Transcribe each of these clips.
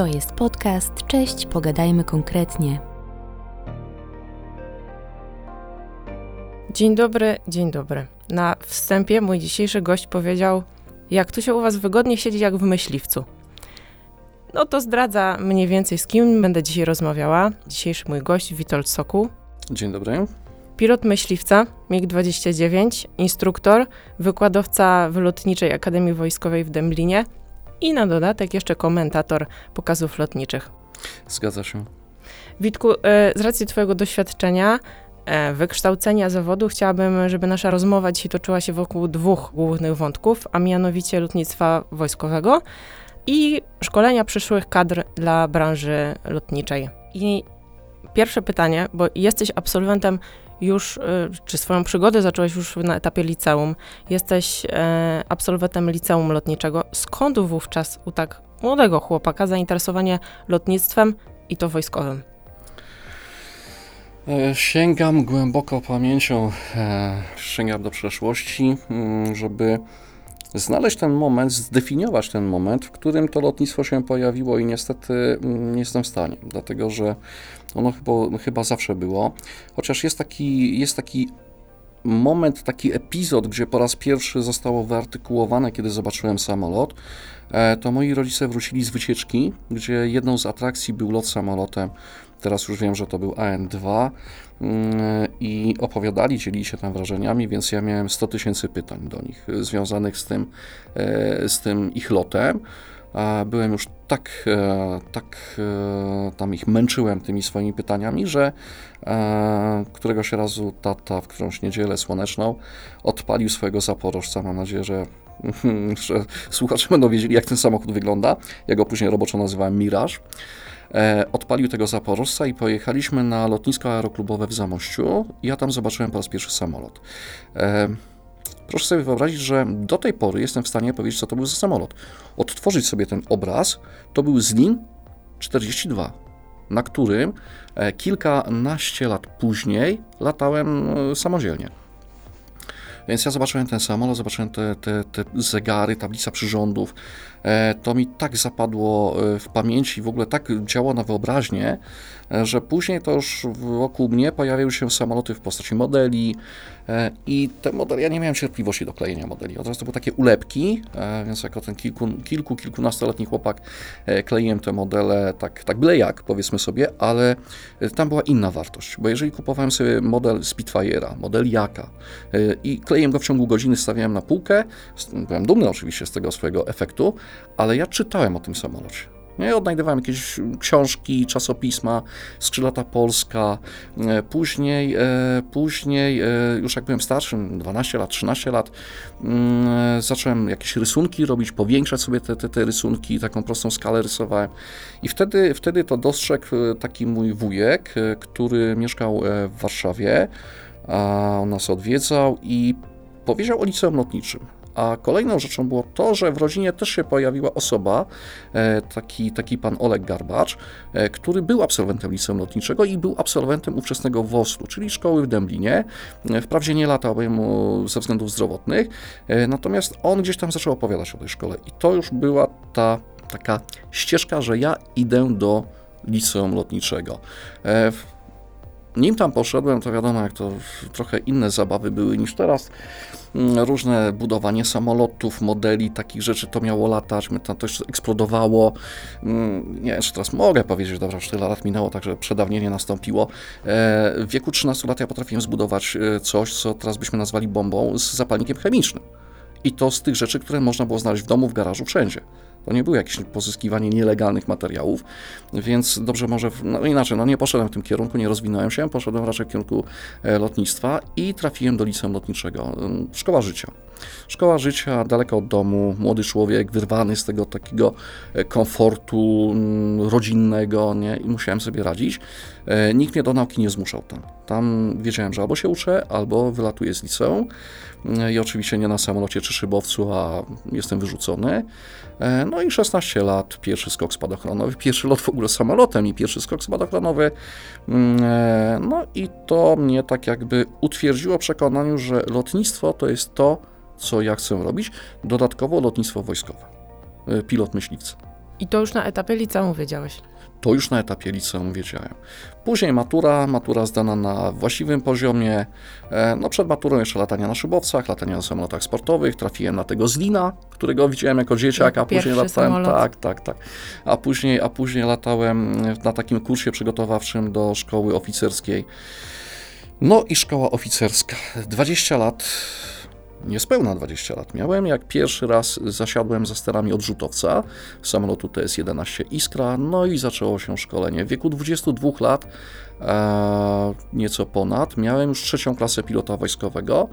To jest podcast Cześć, pogadajmy konkretnie. Dzień dobry, dzień dobry. Na wstępie mój dzisiejszy gość powiedział, jak tu się u was wygodnie siedzi jak w myśliwcu. No to zdradza mniej więcej z kim będę dzisiaj rozmawiała. Dzisiejszy mój gość Witold Sokół. Dzień dobry. Pilot myśliwca MiG-29, instruktor, wykładowca w Lotniczej Akademii Wojskowej w Dęblinie i na dodatek jeszcze komentator pokazów lotniczych. Zgadza się. Witku, e, z racji twojego doświadczenia, e, wykształcenia zawodu, chciałabym, żeby nasza rozmowa dzisiaj toczyła się wokół dwóch głównych wątków, a mianowicie lotnictwa wojskowego i szkolenia przyszłych kadr dla branży lotniczej. I pierwsze pytanie, bo jesteś absolwentem już, y, czy swoją przygodę zacząłeś już na etapie liceum. Jesteś e, absolwentem liceum lotniczego. Skąd wówczas u tak młodego chłopaka zainteresowanie lotnictwem i to wojskowym? E, sięgam głęboko pamięcią, e, sięgam do przeszłości, mm, żeby znaleźć ten moment, zdefiniować ten moment, w którym to lotnictwo się pojawiło i niestety mm, nie jestem w stanie, dlatego że ono chyba, chyba zawsze było. Chociaż jest taki, jest taki moment, taki epizod, gdzie po raz pierwszy zostało wyartykułowane, kiedy zobaczyłem samolot, e, to moi rodzice wrócili z wycieczki, gdzie jedną z atrakcji był lot samolotem. Teraz już wiem, że to był AN2 mm, i opowiadali, dzielili się tam wrażeniami, więc ja miałem 100 tysięcy pytań do nich związanych z tym, e, z tym ich lotem. Byłem już tak, e, tak e, tam ich męczyłem tymi swoimi pytaniami, że któregoś razu tata w którąś niedzielę słoneczną odpalił swojego zaporożca. Mam nadzieję, że, że słuchacze będą wiedzieli, jak ten samochód wygląda. Ja go później roboczo nazywałem Mirage. Odpalił tego zaporożca i pojechaliśmy na lotnisko aeroklubowe w Zamościu. Ja tam zobaczyłem po raz pierwszy samolot. Proszę sobie wyobrazić, że do tej pory jestem w stanie powiedzieć, co to był za samolot. Odtworzyć sobie ten obraz, to był Zlin 42, na którym e, kilkanaście lat później latałem e, samodzielnie. Więc ja zobaczyłem ten samolot, zobaczyłem te, te, te zegary, tablica przyrządów. E, to mi tak zapadło w pamięci, w ogóle tak działało na wyobraźnię, że później to już wokół mnie pojawiały się samoloty w postaci modeli, E, I te modele, ja nie miałem cierpliwości do klejenia modeli. Od razu to były takie ulepki, e, więc jako ten kilku, kilku kilkunastoletni chłopak e, kleiłem te modele tak, tak byle jak, powiedzmy sobie, ale tam była inna wartość, bo jeżeli kupowałem sobie model Spitfire'a, model Jaka i kleiłem go w ciągu godziny, stawiałem na półkę, byłem dumny oczywiście z tego swojego efektu, ale ja czytałem o tym samolocie. Nie, odnajdywałem jakieś książki, czasopisma, Skrzylata Polska. E, później, e, później e, już jak byłem starszym, 12 lat, 13 lat, mm, zacząłem jakieś rysunki robić, powiększać sobie te, te, te rysunki, taką prostą skalę rysowałem. I wtedy, wtedy to dostrzegł taki mój wujek, który mieszkał w Warszawie, a on nas odwiedzał i powiedział o liceum lotniczym. A kolejną rzeczą było to, że w rodzinie też się pojawiła osoba, e, taki, taki pan Oleg Garbacz, e, który był absolwentem liceum lotniczego i był absolwentem ówczesnego WOS-u, czyli szkoły w Dęblinie. E, wprawdzie nie latał mu ze względów zdrowotnych, natomiast on gdzieś tam zaczął opowiadać o tej szkole i to już była ta taka ścieżka, że ja idę do liceum lotniczego. Nim tam poszedłem, to wiadomo, jak to trochę inne zabawy były niż teraz. Mm, różne budowanie samolotów, modeli, takich rzeczy to miało my tam to już eksplodowało. Mm, nie wiem, czy teraz mogę powiedzieć, że dobrze, już tyle lat minęło, także przedawnienie nastąpiło. E, w wieku 13 lat ja potrafiłem zbudować e, coś, co teraz byśmy nazwali bombą z zapalnikiem chemicznym. I to z tych rzeczy, które można było znaleźć w domu, w garażu, wszędzie. To nie było jakieś pozyskiwanie nielegalnych materiałów, więc dobrze może, no inaczej, no nie poszedłem w tym kierunku, nie rozwinąłem się, poszedłem raczej w kierunku e, lotnictwa i trafiłem do liceum lotniczego. Szkoła życia. Szkoła życia daleko od domu, młody człowiek, wyrwany z tego takiego e, komfortu rodzinnego, nie? I musiałem sobie radzić. E, nikt mnie do nauki nie zmuszał tam. Tam wiedziałem, że albo się uczę, albo wylatuję z liceum. I oczywiście nie na samolocie czy szybowcu, a jestem wyrzucony. E, no i 16 lat, pierwszy skok spadochronowy, pierwszy lot w ogóle samolotem i pierwszy skok spadochronowy. Mm, e, no i to mnie tak jakby utwierdziło przekonaniu, że lotnictwo to jest to, co ja chcę robić. Dodatkowo lotnictwo wojskowe, e, pilot myśliwca. I to już na etapie liceum wiedziałeś? To już na etapie liceum wiedziałem. Później matura, matura zdana na właściwym poziomie. E, no przed maturą jeszcze latania na szybowcach, latania na samolotach sportowych. Trafiłem na tego Zlina, którego widziałem jako dzieciak, a później latałem. Samolot. Tak, tak, tak. A później, a później latałem na takim kursie przygotowawczym do szkoły oficerskiej. No i szkoła oficerska. 20 lat niespełna 20 lat miałem, jak pierwszy raz zasiadłem za sterami odrzutowca samolotu TS-11 Iskra, no i zaczęło się szkolenie. W wieku 22 lat, e, nieco ponad, miałem już trzecią klasę pilota wojskowego.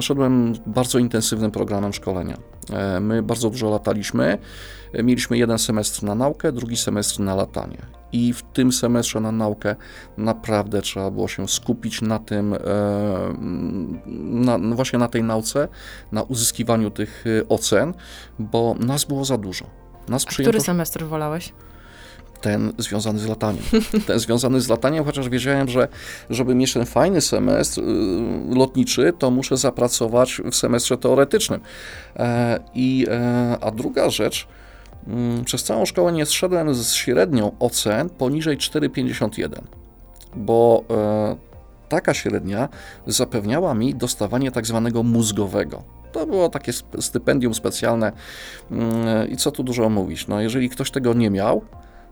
Szedłem bardzo intensywnym programem szkolenia. E, my bardzo dużo lataliśmy. Mieliśmy jeden semestr na naukę, drugi semestr na latanie. I w tym semestrze na naukę naprawdę trzeba było się skupić na tym, e, na, no właśnie na tej nauce, na uzyskiwaniu tych e, ocen, bo nas było za dużo. Nas A który semestr wolałeś? ten związany z lataniem. Ten związany z lataniem, chociaż wiedziałem, że żeby mieć ten fajny semestr y, lotniczy, to muszę zapracować w semestrze teoretycznym. E, I, a druga rzecz, przez całą szkołę nie zszedłem z średnią ocen poniżej 4,51, bo e, taka średnia zapewniała mi dostawanie tak zwanego mózgowego. To było takie stypendium specjalne mm, i co tu dużo mówić. No, jeżeli ktoś tego nie miał,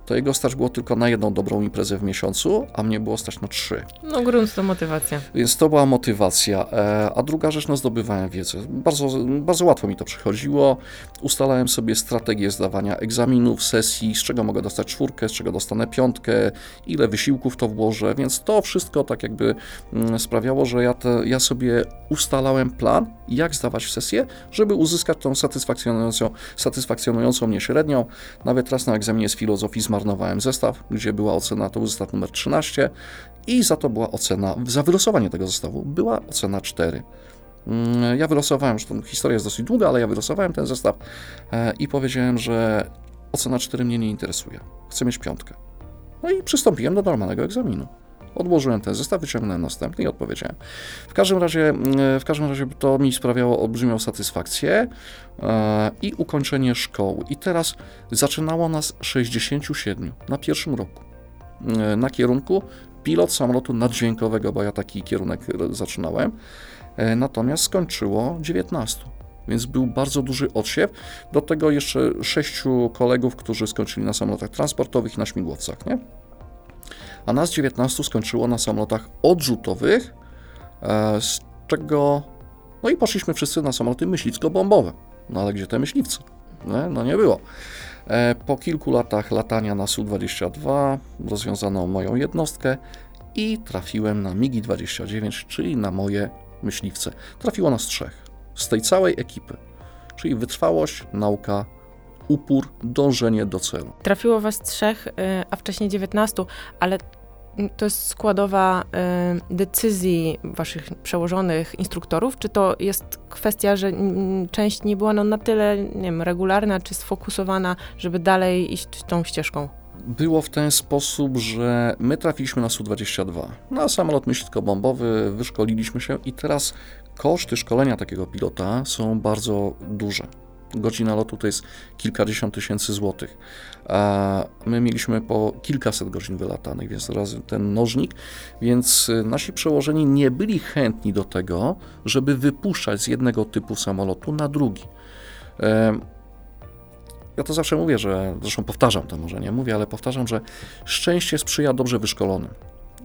to jego stać było tylko na jedną dobrą imprezę w miesiącu, a mnie było stać na trzy. No grunt to motywacja. Więc to była motywacja. E, a druga rzecz, no zdobywałem wiedzę. Bardzo, bardzo łatwo mi to przychodziło. Ustalałem sobie strategię zdawania egzaminów, sesji, z czego mogę dostać czwórkę, z czego dostanę piątkę, ile wysiłków to włożę, więc to wszystko tak jakby mm, sprawiało, że ja, te, ja sobie ustalałem plan, jak zdawać sesję, żeby uzyskać tą satysfakcjonującą, satysfakcjonującą mnie średnią. Nawet raz na egzaminie z filozofii zmarnowałem zestaw, gdzie była ocena, to był zestaw numer 13 i za to była ocena, za wylosowanie tego zestawu była ocena 4. Mm, ja wylosowałem, tą historia jest dosyć długa, ale ja wylosowałem ten zestaw e, i powiedziałem, że ocena 4 mnie nie interesuje. Chcę mieć piątkę. No i przystąpiłem do normalnego egzaminu. Odłożyłem ten zestaw, wyciągnąłem następny i odpowiedziałem. W każdym razie, mm, w każdym razie to mi sprawiało olbrzymią satysfakcję e, i ukończenie szkoły. I teraz zaczynało nas 67 na pierwszym roku e, na kierunku pilot samolotu naddźwiękowego, bo ja taki kierunek zaczynałem. E, natomiast skończyło 19 więc był bardzo duży odsiew. Do tego jeszcze sześciu kolegów, którzy skończyli na samolotach transportowych i na śmigłowcach, nie? A nas 19 skończyło na samolotach odrzutowych, e, z czego no i poszliśmy wszyscy na samoloty myślicko-bombowe. No ale gdzie te myśliwce? Nie? No nie było. E, po kilku latach latania na Su-22 rozwiązano moją jednostkę i trafiłem na MiGi-29, czyli na moje myśliwce. Trafiło nas trzech z tej całej ekipy, czyli wytrwałość, nauka, upór, dążenie do celu. Trafiło was trzech, y, a wcześniej 19, ale to jest składowa y, decyzji waszych przełożonych instruktorów, czy to jest kwestia, że część nie była no, na tyle nie wiem, regularna czy sfokusowana, żeby dalej iść tą ścieżką? Było w ten sposób, że my trafiliśmy na Su-22, na samolot myśliwko-bombowy, wyszkoliliśmy się i teraz koszty szkolenia takiego pilota są bardzo duże godzina lotu to jest kilkadziesiąt tysięcy złotych. A my mieliśmy po kilkaset godzin wylatanych, więc teraz ten nożnik, więc y, nasi przełożeni nie byli chętni do tego, żeby wypuszczać z jednego typu samolotu na drugi. Ja to zawsze mówię, że zresztą powtarzam to może nie mówię, ale powtarzam, że szczęście sprzyja dobrze wyszkolonym.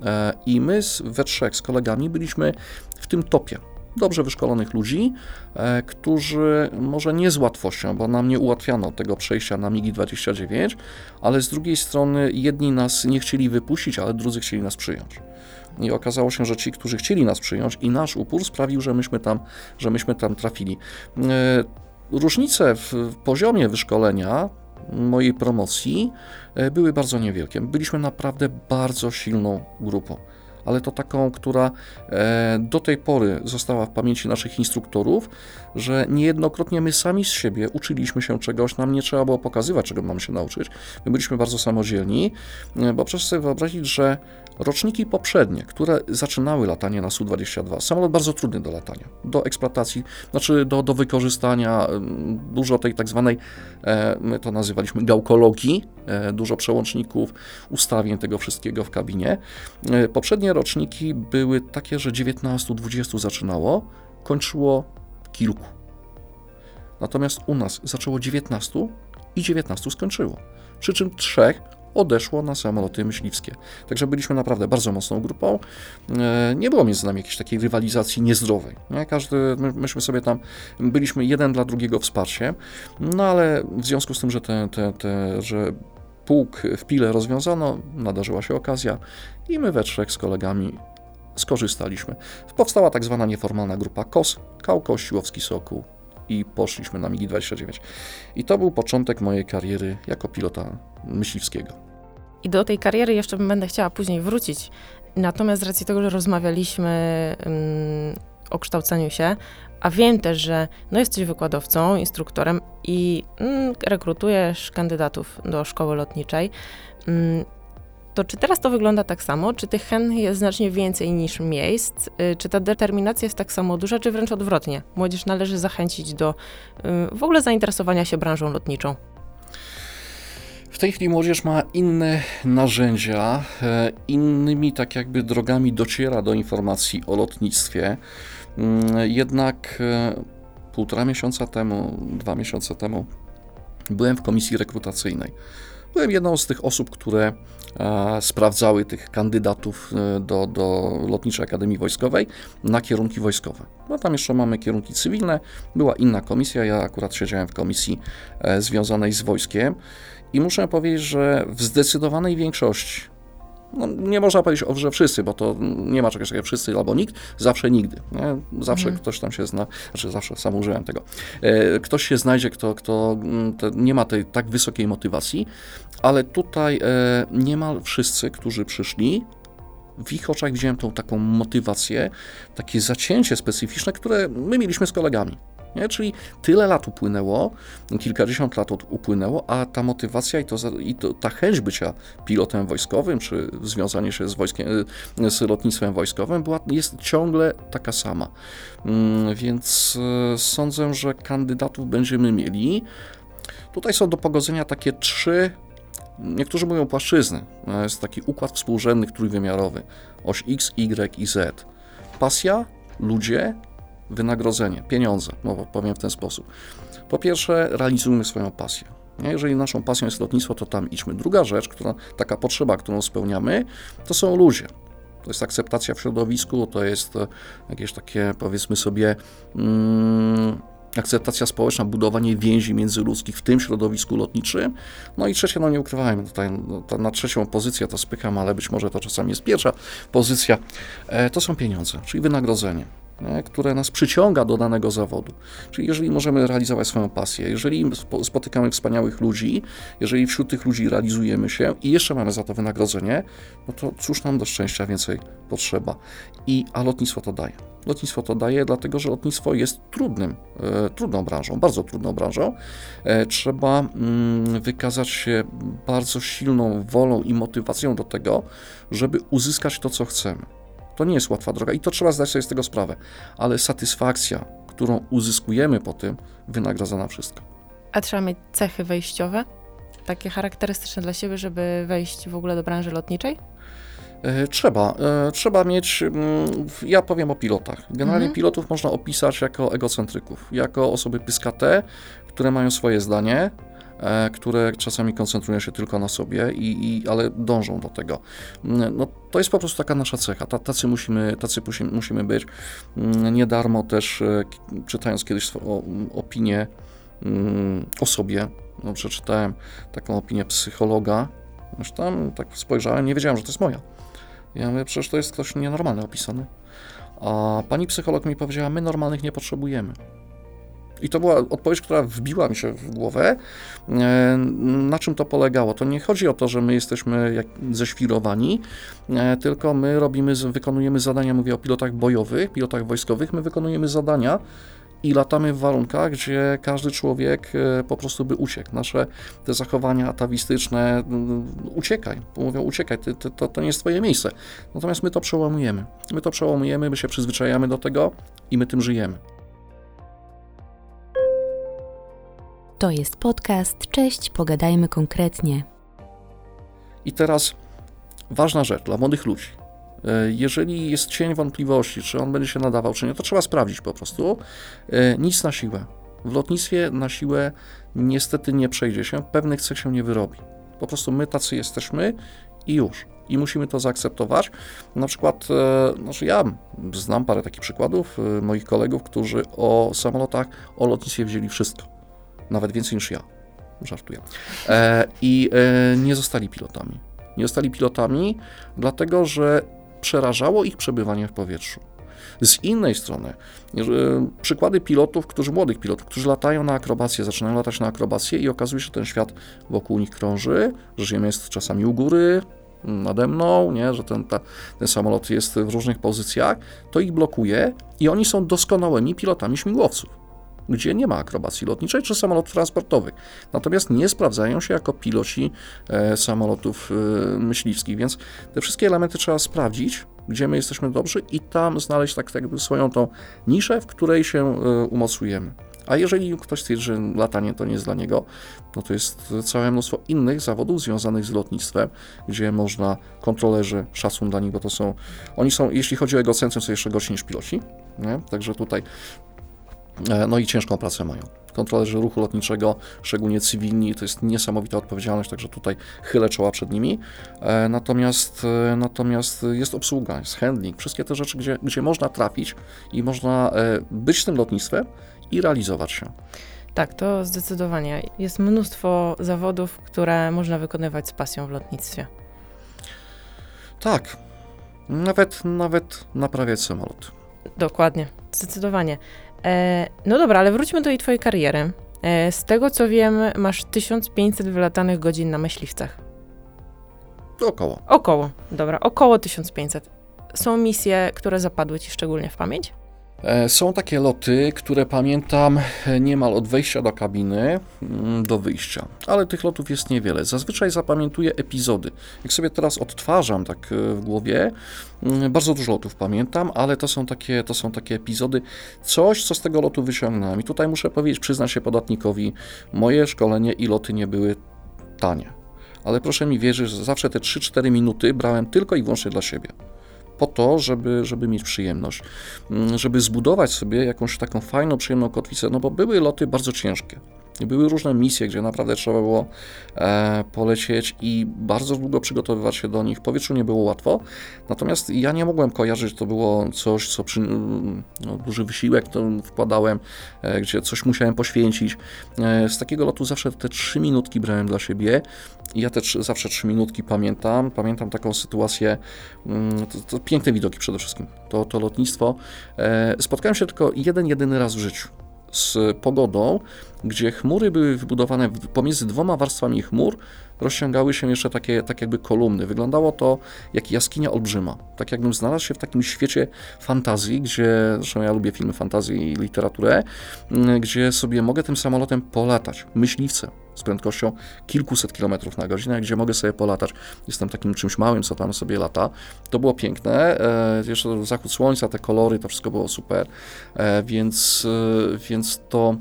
E, I my we trzech z kolegami byliśmy w tym topie dobrze wyszkolonych ludzi, e, którzy może nie z łatwością, bo nam nie ułatwiano tego przejścia na MIGI-29, ale z drugiej strony jedni nas nie chcieli wypuścić, ale drudzy chcieli nas przyjąć. I okazało się, że ci, którzy chcieli nas przyjąć i nasz upór sprawił, że myśmy tam, że myśmy tam trafili. E, różnice w poziomie wyszkolenia mojej promocji e, były bardzo niewielkie. Byliśmy naprawdę bardzo silną grupą ale to taką, która e, do tej pory została w pamięci naszych instruktorów, że niejednokrotnie my sami z siebie uczyliśmy się czegoś, nam nie trzeba było pokazywać, czego mamy się nauczyć. My byliśmy bardzo samodzielni, e, bo proszę sobie wyobrazić, że roczniki poprzednie, które zaczynały latanie na Su-22, samolot bardzo trudny do latania, do eksploatacji, znaczy do, do wykorzystania, dużo tej tak zwanej, e, my to nazywaliśmy gałkologii, e, dużo przełączników, ustawień tego wszystkiego w kabinie. Poprzednie roczniki były takie, że 19-20 zaczynało, kończyło kilku. Natomiast u nas zaczęło 19 i 19 skończyło. Przy czym trzech odeszło na samoloty myśliwskie. Także byliśmy naprawdę bardzo mocną grupą. E, nie było między nami jakiejś takiej rywalizacji niezdrowej. Nie? Każdy, my, myśmy sobie tam byliśmy jeden dla drugiego wsparciem, no ale w związku z tym, że, te, te, te, że pułk w Pile rozwiązano, nadarzyła się okazja i my we trzech z kolegami skorzystaliśmy. Powstała tak zwana nieformalna grupa KOS, Kał Kościłowski Sokół i poszliśmy na MIGI-29. I to był początek mojej kariery jako pilota myśliwskiego. I do tej kariery jeszcze będę chciała później wrócić. Natomiast z racji tego, że rozmawialiśmy um, o kształceniu się, a wiem też, że no jesteś wykładowcą, instruktorem i mm, rekrutujesz kandydatów do szkoły lotniczej. Mm, to czy teraz to wygląda tak samo? Czy tych chętnych jest znacznie więcej niż miejsc? Y, czy ta determinacja jest tak samo duża, czy wręcz odwrotnie? Młodzież należy zachęcić do y, w ogóle zainteresowania się branżą lotniczą. W tej chwili młodzież ma inne narzędzia, e, innymi tak jakby drogami dociera do informacji o lotnictwie. Mm, jednak e, półtora miesiąca temu, dwa miesiące temu byłem w komisji rekrutacyjnej. Byłem jedną z tych osób, które e, sprawdzały tych kandydatów e, do, do Lotniczej Akademii Wojskowej na kierunki wojskowe. No tam jeszcze mamy kierunki cywilne, była inna komisja, ja akurat siedziałem w komisji e, związanej z wojskiem. I muszę powiedzieć, że w zdecydowanej większości no, nie można powiedzieć, że wszyscy, bo to nie ma czegoś takiego wszyscy albo nikt, zawsze nigdy. Nie? Zawsze mhm. ktoś tam się zna, znaczy zawsze sam użyłem tego. E, ktoś się znajdzie, kto, kto mm, nie ma tej tak wysokiej motywacji, ale tutaj e, niemal wszyscy, którzy przyszli, w ich oczach widziałem tą taką motywację, takie zacięcie specyficzne, które my mieliśmy z kolegami. Nie? Czyli tyle lat upłynęło, kilkadziesiąt lat upłynęło, a ta motywacja i, to, i to, ta chęć bycia pilotem wojskowym, czy związanie się z, wojskiem, z lotnictwem wojskowym była, jest ciągle taka sama. Mm, więc e, sądzę, że kandydatów będziemy mieli. Tutaj są do pogodzenia takie trzy Niektórzy mówią płaszczyzny. Jest taki układ współrzędny trójwymiarowy. Oś X, Y i Z. Pasja, ludzie wynagrodzenie, pieniądze, no powiem w ten sposób. Po pierwsze, realizujmy swoją pasję. Jeżeli naszą pasją jest lotnictwo, to tam idźmy. Druga rzecz, która, taka potrzeba, którą spełniamy, to są ludzie. To jest akceptacja w środowisku, to jest e, jakieś takie, powiedzmy sobie, mm, akceptacja społeczna, budowanie więzi międzyludzkich w tym środowisku lotniczym. No i trzecie, no nie ukrywajmy, tutaj no, na trzecią pozycję to spycham, ale być może to czasami jest pierwsza pozycja, e, to są pieniądze, czyli wynagrodzenie które nas przyciąga do danego zawodu. Czyli jeżeli możemy realizować swoją pasję, jeżeli spotykamy wspaniałych ludzi, jeżeli wśród tych ludzi realizujemy się i jeszcze mamy za to wynagrodzenie, no to cóż nam do szczęścia więcej potrzeba. I, a lotnictwo to daje. Lotnictwo to daje, dlatego że lotnictwo jest trudnym, e, trudną branżą, bardzo trudną branżą. E, trzeba mm, wykazać się bardzo silną wolą i motywacją do tego, żeby uzyskać to, co chcemy. To nie jest łatwa droga i to trzeba zdać sobie z tego sprawę, ale satysfakcja, którą uzyskujemy po tym, wynagradza na wszystko. A trzeba mieć cechy wejściowe, takie charakterystyczne dla siebie, żeby wejść w ogóle do branży lotniczej? E, trzeba. E, trzeba mieć, mm, ja powiem o pilotach. Generalnie mhm. pilotów można opisać jako egocentryków, jako osoby pyskate, które mają swoje zdanie, które czasami koncentrują się tylko na sobie, i, i, ale dążą do tego. Mm, no, to jest po prostu taka nasza cecha. Tacy musimy, tacy musimy być. Mm, nie darmo też, e, czytając kiedyś opinię mm, o sobie, no, przeczytałem taką opinię psychologa, już tam tak spojrzałem, nie wiedziałem, że to jest moja. Ja mówię, przecież to jest ktoś nienormalny opisany. A pani psycholog mi powiedziała, my normalnych nie potrzebujemy. I to była odpowiedź, która wbiła mi się w głowę. E, na czym to polegało? To nie chodzi o to, że my jesteśmy jak ześwirowani, e, tylko my robimy, wykonujemy zadania, mówię o pilotach bojowych, pilotach wojskowych, my wykonujemy zadania, i latamy w warunkach, gdzie każdy człowiek e, po prostu by uciekł. Nasze te zachowania atawistyczne, uciekaj, mówią uciekaj, ty, ty, to, to nie jest twoje miejsce. Natomiast my to przełamujemy. My to przełamujemy, my się przyzwyczajamy do tego i my tym żyjemy. To jest podcast. Cześć, pogadajmy konkretnie. I teraz ważna rzecz dla młodych ludzi. E, jeżeli jest cień wątpliwości, czy on będzie się nadawał, czy nie, to trzeba sprawdzić po prostu. E, nic na siłę. W lotnictwie na siłę niestety nie przejdzie się, pewnych cech się nie wyrobi. Po prostu my tacy jesteśmy i już. I musimy to zaakceptować. Na przykład, e, znaczy ja znam parę takich przykładów moich kolegów, którzy o samolotach, o lotnictwie wzięli wszystko. Nawet więcej niż ja. Żartuję. I nie zostali pilotami. Nie zostali pilotami, dlatego że przerażało ich przebywanie w powietrzu. Z innej strony, przykłady pilotów, którzy, młodych pilotów, którzy latają na akrobację, zaczynają latać na akrobację i okazuje się, że ten świat wokół nich krąży, że Ziemia jest czasami u góry, nade mną, nie? że ten, ta, ten samolot jest w różnych pozycjach, to ich blokuje i oni są doskonałymi pilotami śmigłowców gdzie nie ma akrobacji lotniczej czy samolotów transportowych. Natomiast nie sprawdzają się jako piloci e, samolotów e, myśliwskich, więc te wszystkie elementy trzeba sprawdzić, gdzie my jesteśmy dobrzy i tam znaleźć tak, jakby swoją tą niszę, w której się e, umocujemy. A jeżeli ktoś stwierdzi, że latanie to nie jest dla niego, no to jest całe mnóstwo innych zawodów związanych z lotnictwem, gdzie można, kontrolerzy, szacun dla nich, bo to są, oni są, jeśli chodzi o egocentrum, są jeszcze gorsi niż piloci, nie? także tutaj no i ciężką pracę mają. Kontrolerzy ruchu lotniczego, szczególnie cywilni, to jest niesamowita odpowiedzialność, także tutaj chylę czoła przed nimi. E, natomiast, e, natomiast jest obsługa, jest handling, wszystkie te rzeczy, gdzie, gdzie można trafić i można być z tym lotnictwem i realizować się. Tak, to zdecydowanie. Jest mnóstwo zawodów, które można wykonywać z pasją w lotnictwie. Tak, nawet, nawet naprawiać samolot. Dokładnie, zdecydowanie. E, no dobra, ale wróćmy do tej twojej kariery. E, z tego co wiem, masz 1500 wylatanych godzin na myśliwcach. Około. Około, dobra, około 1500. Są misje, które zapadły ci szczególnie w pamięć? E, są takie loty, które pamiętam niemal od wejścia do kabiny mm, do wyjścia, ale tych lotów jest niewiele. Zazwyczaj zapamiętuję epizody. Jak sobie teraz odtwarzam tak e, w głowie, mm, bardzo dużo lotów pamiętam, ale to są takie, to są takie epizody, coś, co z tego lotu wyciągnąłem. I tutaj muszę powiedzieć, przyznać się podatnikowi, moje szkolenie i loty nie były tanie. Ale proszę mi wierzyć, że zawsze te 3-4 minuty brałem tylko i wyłącznie dla siebie po to, żeby, żeby mieć przyjemność, mm, żeby zbudować sobie jakąś taką fajną, przyjemną kotwicę, no bo były loty bardzo ciężkie. Były różne misje, gdzie naprawdę trzeba było e, polecieć i bardzo długo przygotowywać się do nich. W powietrzu nie było łatwo, natomiast ja nie mogłem kojarzyć, to było coś, co przy, no, duży wysiłek to wkładałem, e, gdzie coś musiałem poświęcić. E, z takiego lotu zawsze te trzy minutki brałem dla siebie ja te trzy, zawsze trzy minutki pamiętam. Pamiętam taką sytuację, mm, to, to piękne widoki przede wszystkim, to, to lotnictwo. E, spotkałem się tylko jeden, jedyny raz w życiu z pogodą, gdzie chmury były wybudowane pomiędzy dwoma warstwami chmur, rozciągały się jeszcze takie, tak jakby kolumny. Wyglądało to jak jaskinia olbrzyma. Tak jakbym znalazł się w takim świecie fantazji, gdzie, zresztą ja lubię filmy fantazji i literaturę, mm, gdzie sobie mogę tym samolotem polatać, myśliwcem, z prędkością kilkuset kilometrów na godzinę, gdzie mogę sobie polatać. Jestem takim czymś małym, co tam sobie lata. To było piękne. E, jeszcze zachód słońca, te kolory, to wszystko było super. E, więc, e, więc to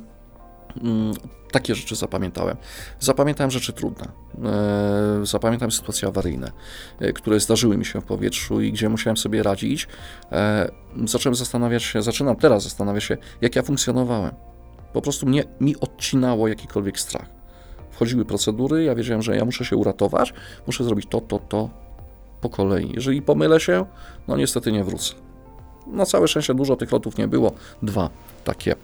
mm, takie rzeczy zapamiętałem. Zapamiętałem rzeczy trudne. E, zapamiętałem sytuacje awaryjne, e, które zdarzyły mi się w powietrzu i gdzie musiałem sobie radzić. E, zacząłem zastanawiać się, zaczynam teraz zastanawiać się, jak ja funkcjonowałem. Po prostu mnie, mi odcinało jakikolwiek strach. Wchodziły procedury, ja wiedziałem, że ja muszę się uratować, muszę zrobić to, to, to po kolei. Jeżeli pomylę się, no niestety nie wrócę. Na całe szczęście dużo tych lotów nie było, dwa takie.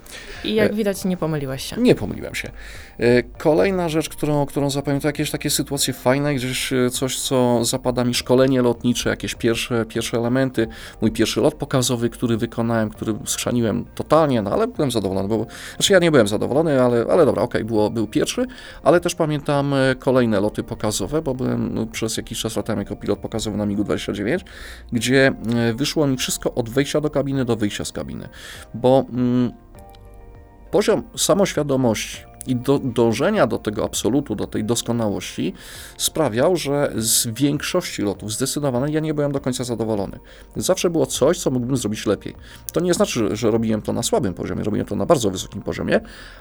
I jak widać, nie pomyliłeś się. Nie pomyliłem się. E, kolejna rzecz, którą, którą zapamiętam, to jakieś takie sytuacje fajne, gdzieś e, coś, co zapada mi, szkolenie lotnicze, jakieś pierwsze, pierwsze elementy. Mój pierwszy lot pokazowy, który wykonałem, który schrzaniłem totalnie, no ale byłem zadowolony, bo, znaczy ja nie byłem zadowolony, ale, ale dobra, okej, okay, był pierwszy, ale też pamiętam e, kolejne loty pokazowe, bo byłem no, przez jakiś czas latałem jako pilot pokazowy na MiG-29, gdzie wyszło mi wszystko od wejścia do kabiny do wyjścia z kabiny, bo mm, poziom samoświadomości i do, dążenia do tego absolutu, do tej doskonałości sprawiał, że z większości lotów zdecydowanie ja nie byłem do końca zadowolony. Zawsze było coś, co mógłbym zrobić lepiej. To nie znaczy, że robiłem to na słabym poziomie, robiłem to na bardzo wysokim poziomie,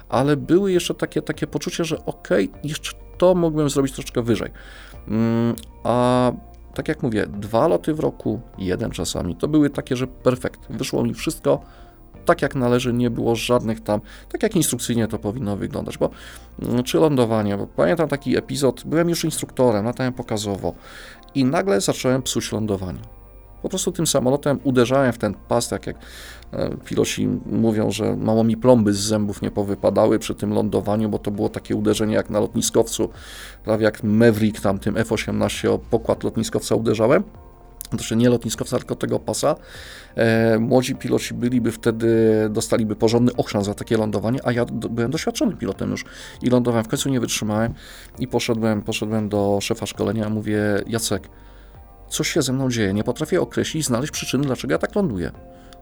ale były jeszcze takie, takie poczucie, że ok, jeszcze to mógłbym zrobić troszeczkę wyżej. Mm, a tak jak mówię, dwa loty w roku, jeden czasami, to były takie, że perfekt. Wyszło mi wszystko tak jak należy, nie było żadnych tam, tak jak instrukcyjnie to powinno wyglądać, bo mm, czy lądowanie, bo pamiętam taki epizod, byłem już instruktorem, latałem pokazowo i nagle zacząłem psuć lądowanie. Po prostu tym samolotem uderzałem w ten pas, tak jak e, piloci mówią, że mało mi plomby z zębów nie powypadały przy tym lądowaniu, bo to było takie uderzenie jak na lotniskowcu, prawie jak Maverick tam tym F-18 o pokład lotniskowca uderzałem znaczy nie lotniskowca, tylko tego pasa. E, młodzi piloci byliby wtedy, dostaliby porządny ochrzan za takie lądowanie, a ja do, byłem doświadczonym pilotem już i lądowałem. W końcu nie wytrzymałem i poszedłem, poszedłem do szefa szkolenia, mówię, Jacek, coś się ze mną dzieje, nie potrafię określić, znaleźć przyczyny, dlaczego ja tak ląduję.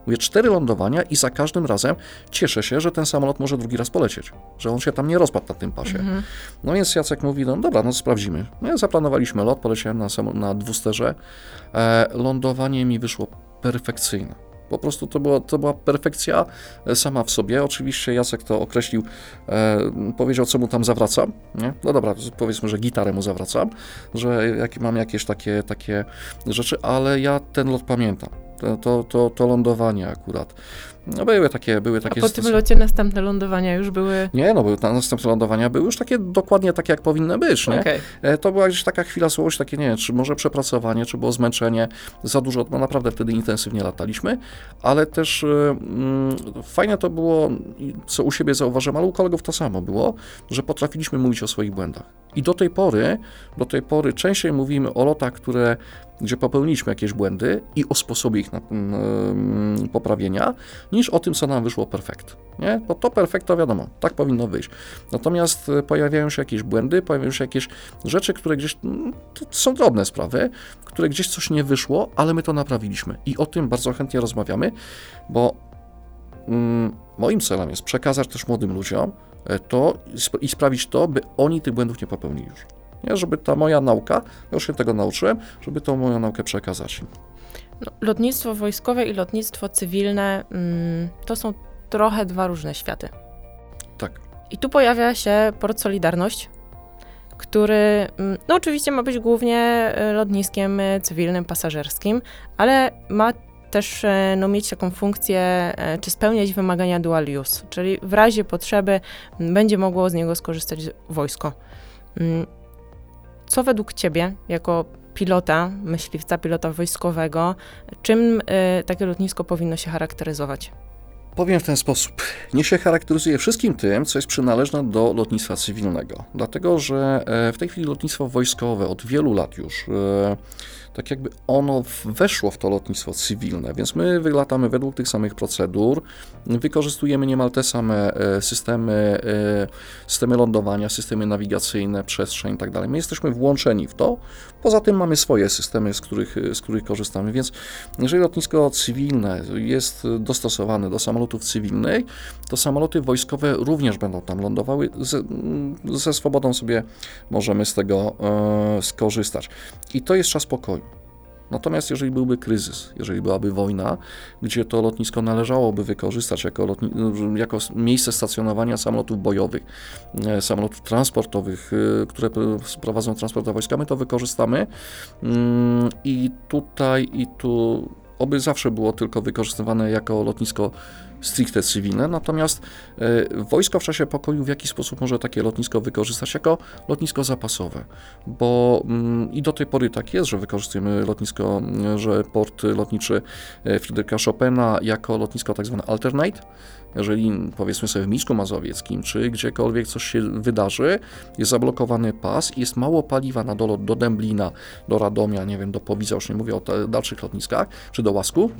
Mówię, cztery lądowania i za każdym razem cieszę się, że ten samolot może drugi raz polecieć, że on się tam nie rozpadł na tym pasie. Mhm. No więc Jacek mówi, no dobra, no sprawdzimy. No, zaplanowaliśmy lot, poleciałem na, na dwusterze. E, lądowanie mi wyszło perfekcyjne. Po prostu to, było, to była perfekcja e, sama w sobie. Oczywiście Jacek to określił, e, powiedział, co mu tam zawracam. Nie? No dobra, powiedzmy, że gitarę mu zawracam, że jak, mam jakieś takie, takie rzeczy, ale ja ten lot pamiętam to, to, to, to lądowanie akurat. No były takie, były takie... A po tym locie następne lądowania już były... Nie, no były, następne lądowania były już takie dokładnie takie, jak powinny być, nie? Okay. E, to była gdzieś taka chwila słowości, takie, nie wiem, czy może przepracowanie, czy było zmęczenie, za dużo, no naprawdę wtedy intensywnie lataliśmy, ale też mm, fajne to było, co u siebie zauważyłem, ale u kolegów to samo było, że potrafiliśmy mówić o swoich błędach. I do tej pory, do tej pory częściej mówimy o lotach, które gdzie popełniliśmy jakieś błędy i o sposobie ich na, yy, poprawienia, niż o tym, co nam wyszło perfekt. Nie? Bo to perfekt to wiadomo, tak powinno wyjść. Natomiast e, pojawiają się jakieś błędy, pojawiają się jakieś rzeczy, które gdzieś, mm, to są drobne sprawy, które gdzieś coś nie wyszło, ale my to naprawiliśmy. I o tym bardzo chętnie rozmawiamy, bo moim celem jest przekazać też młodym ludziom e, to i sprawić to, by oni tych błędów nie popełnili już. Nie? Żeby ta moja nauka, już się tego nauczyłem, żeby tą moją naukę przekazać. No, lotnictwo wojskowe i lotnictwo cywilne mm, to są trochę dwa różne światy. Tak. I tu pojawia się port Solidarność, który, mm, no oczywiście ma być głównie e, lotniskiem e, cywilnym, pasażerskim, ale ma też e, no, mieć taką funkcję, czy spełniać wymagania dual use, czyli w razie potrzeby będzie mogło z niego skorzystać wojsko. Co według Ciebie, jako pilota, myśliwca, pilota wojskowego, czym y, takie lotnisko powinno się charakteryzować? Powiem w ten sposób. Nie się charakteryzuje wszystkim tym, co jest przynależne do lotnictwa cywilnego. Dlatego, że e, w tej chwili lotnictwo wojskowe od wielu lat już e, tak jakby ono weszło w to lotnictwo cywilne, więc my wylatamy według tych samych procedur, wykorzystujemy niemal te same e, systemy, systemy lądowania, systemy nawigacyjne, przestrzeń i tak. My jesteśmy włączeni w to, poza tym mamy swoje systemy, z których, z których korzystamy, więc jeżeli lotnisko cywilne jest dostosowane do samolotów cywilnych, to samoloty wojskowe również będą tam lądowały, ze, ze swobodą sobie możemy z tego e, skorzystać. I to jest czas pokoju. Natomiast jeżeli byłby kryzys, jeżeli byłaby wojna, gdzie to lotnisko należałoby wykorzystać jako, lotni- jako miejsce stacjonowania samolotów bojowych, e, samolotów transportowych, e, które prowadzą transport wojska, my to wykorzystamy mm, i tutaj i tu oby zawsze było tylko wykorzystywane jako lotnisko stricte cywilne, natomiast e, wojsko w czasie pokoju w jaki sposób może takie lotnisko wykorzystać jako lotnisko zapasowe, bo mm, i do tej pory tak jest, że wykorzystujemy lotnisko, że port lotniczy Fryderyka Chopina jako lotnisko tak zwane alternate, jeżeli powiedzmy sobie w Mińsku Mazowieckim, czy gdziekolwiek coś się wydarzy, jest zablokowany pas i jest mało paliwa na dolot do Dęblina, do Radomia, nie wiem, do Powiza, już nie mówię o dalszych lotniskach, czy do Łasku,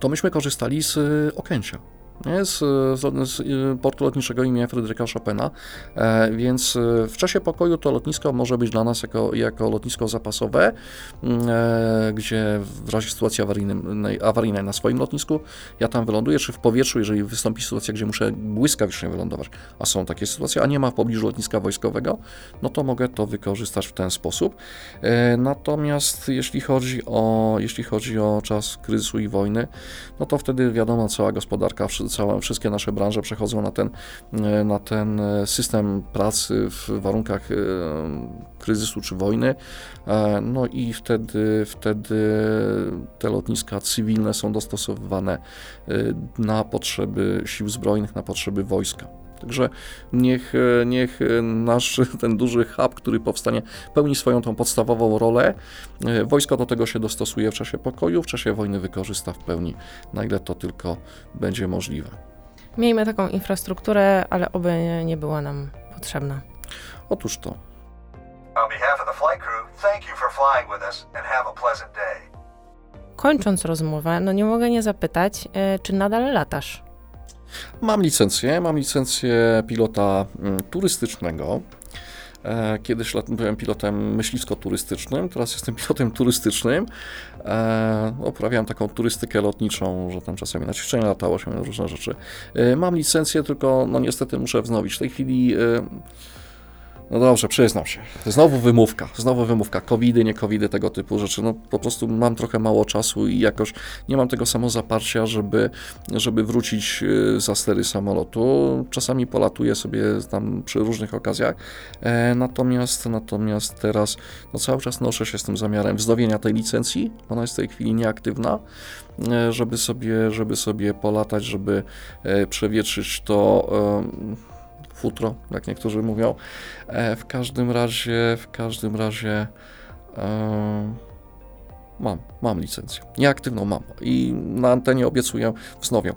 to myśmy korzystali z y, Okęcia nie, z, z, z, portu lotniczego imienia Fryderyka Chopina, e, więc e, w czasie pokoju to lotnisko może być dla nas jako, jako lotnisko zapasowe, mm, e, gdzie w razie sytuacji awaryjnej, awaryjnej na swoim lotnisku ja tam wyląduję, czy w powietrzu, jeżeli wystąpi sytuacja, gdzie muszę błyskawicznie wylądować, a są takie sytuacje, a nie ma w pobliżu lotniska wojskowego, no to mogę to wykorzystać w ten sposób. E, natomiast jeśli chodzi o, jeśli chodzi o czas kryzysu i wojny, no to wtedy wiadomo, cała gospodarka, całe, wszystkie nasze branże przechodzą na ten, e, na ten e, system pracy w warunkach e, kryzysu czy wojny. No i wtedy, wtedy te lotniska cywilne są dostosowywane na potrzeby sił zbrojnych, na potrzeby wojska. Także niech, niech nasz ten duży hub, który powstanie, pełni swoją tą podstawową rolę. Wojsko do tego się dostosuje w czasie pokoju, w czasie wojny wykorzysta w pełni, na ile to tylko będzie możliwe. Miejmy taką infrastrukturę, ale oby nie była nam potrzebna. Otóż to. Kończąc rozmowę, no nie mogę nie zapytać, e, czy nadal latasz? Mam licencję, mam licencję pilota mm, turystycznego. E, kiedyś byłem pilotem myśliwsko-turystycznym, teraz jestem pilotem turystycznym. E, uprawiam taką turystykę lotniczą, że tam czasami na ćwiczenia latało się różne rzeczy. E, mam licencję, tylko no niestety muszę wznowić. W tej chwili no dobrze, przyznam się. Znowu wymówka, znowu wymówka. Covidy, nie covidy, tego typu rzeczy. No po prostu mam trochę mało czasu i jakoś nie mam tego samozaparcia, żeby, żeby wrócić y, za stery samolotu. Czasami polatuję sobie tam przy różnych okazjach. E, natomiast, natomiast teraz no cały czas noszę się z tym zamiarem wznowienia tej licencji. Ona jest w tej chwili nieaktywna, e, żeby sobie, żeby sobie polatać, żeby e, przewietrzyć to futro, jak niektórzy mówią. E, w każdym razie, w każdym razie e, mam, mam licencję. Nieaktywną mam i na antenie obiecuję wznowię.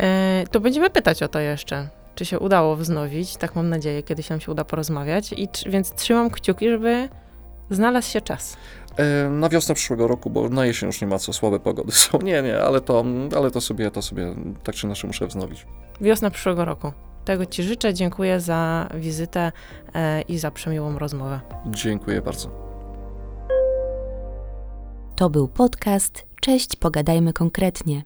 E, to będziemy pytać o to jeszcze. Czy się udało wznowić? Tak mam nadzieję, kiedyś nam się uda porozmawiać. I, więc trzymam kciuki, żeby znalazł się czas. E, na wiosnę przyszłego roku, bo na jesień już nie ma co, słabe pogody są. Nie, nie, ale to, ale to sobie, to sobie tak czy inaczej muszę wznowić. Wiosna przyszłego roku. Tego Ci życzę. Dziękuję za wizytę e, i za przemiłą rozmowę. Dziękuję bardzo. To był podcast. Cześć, pogadajmy konkretnie.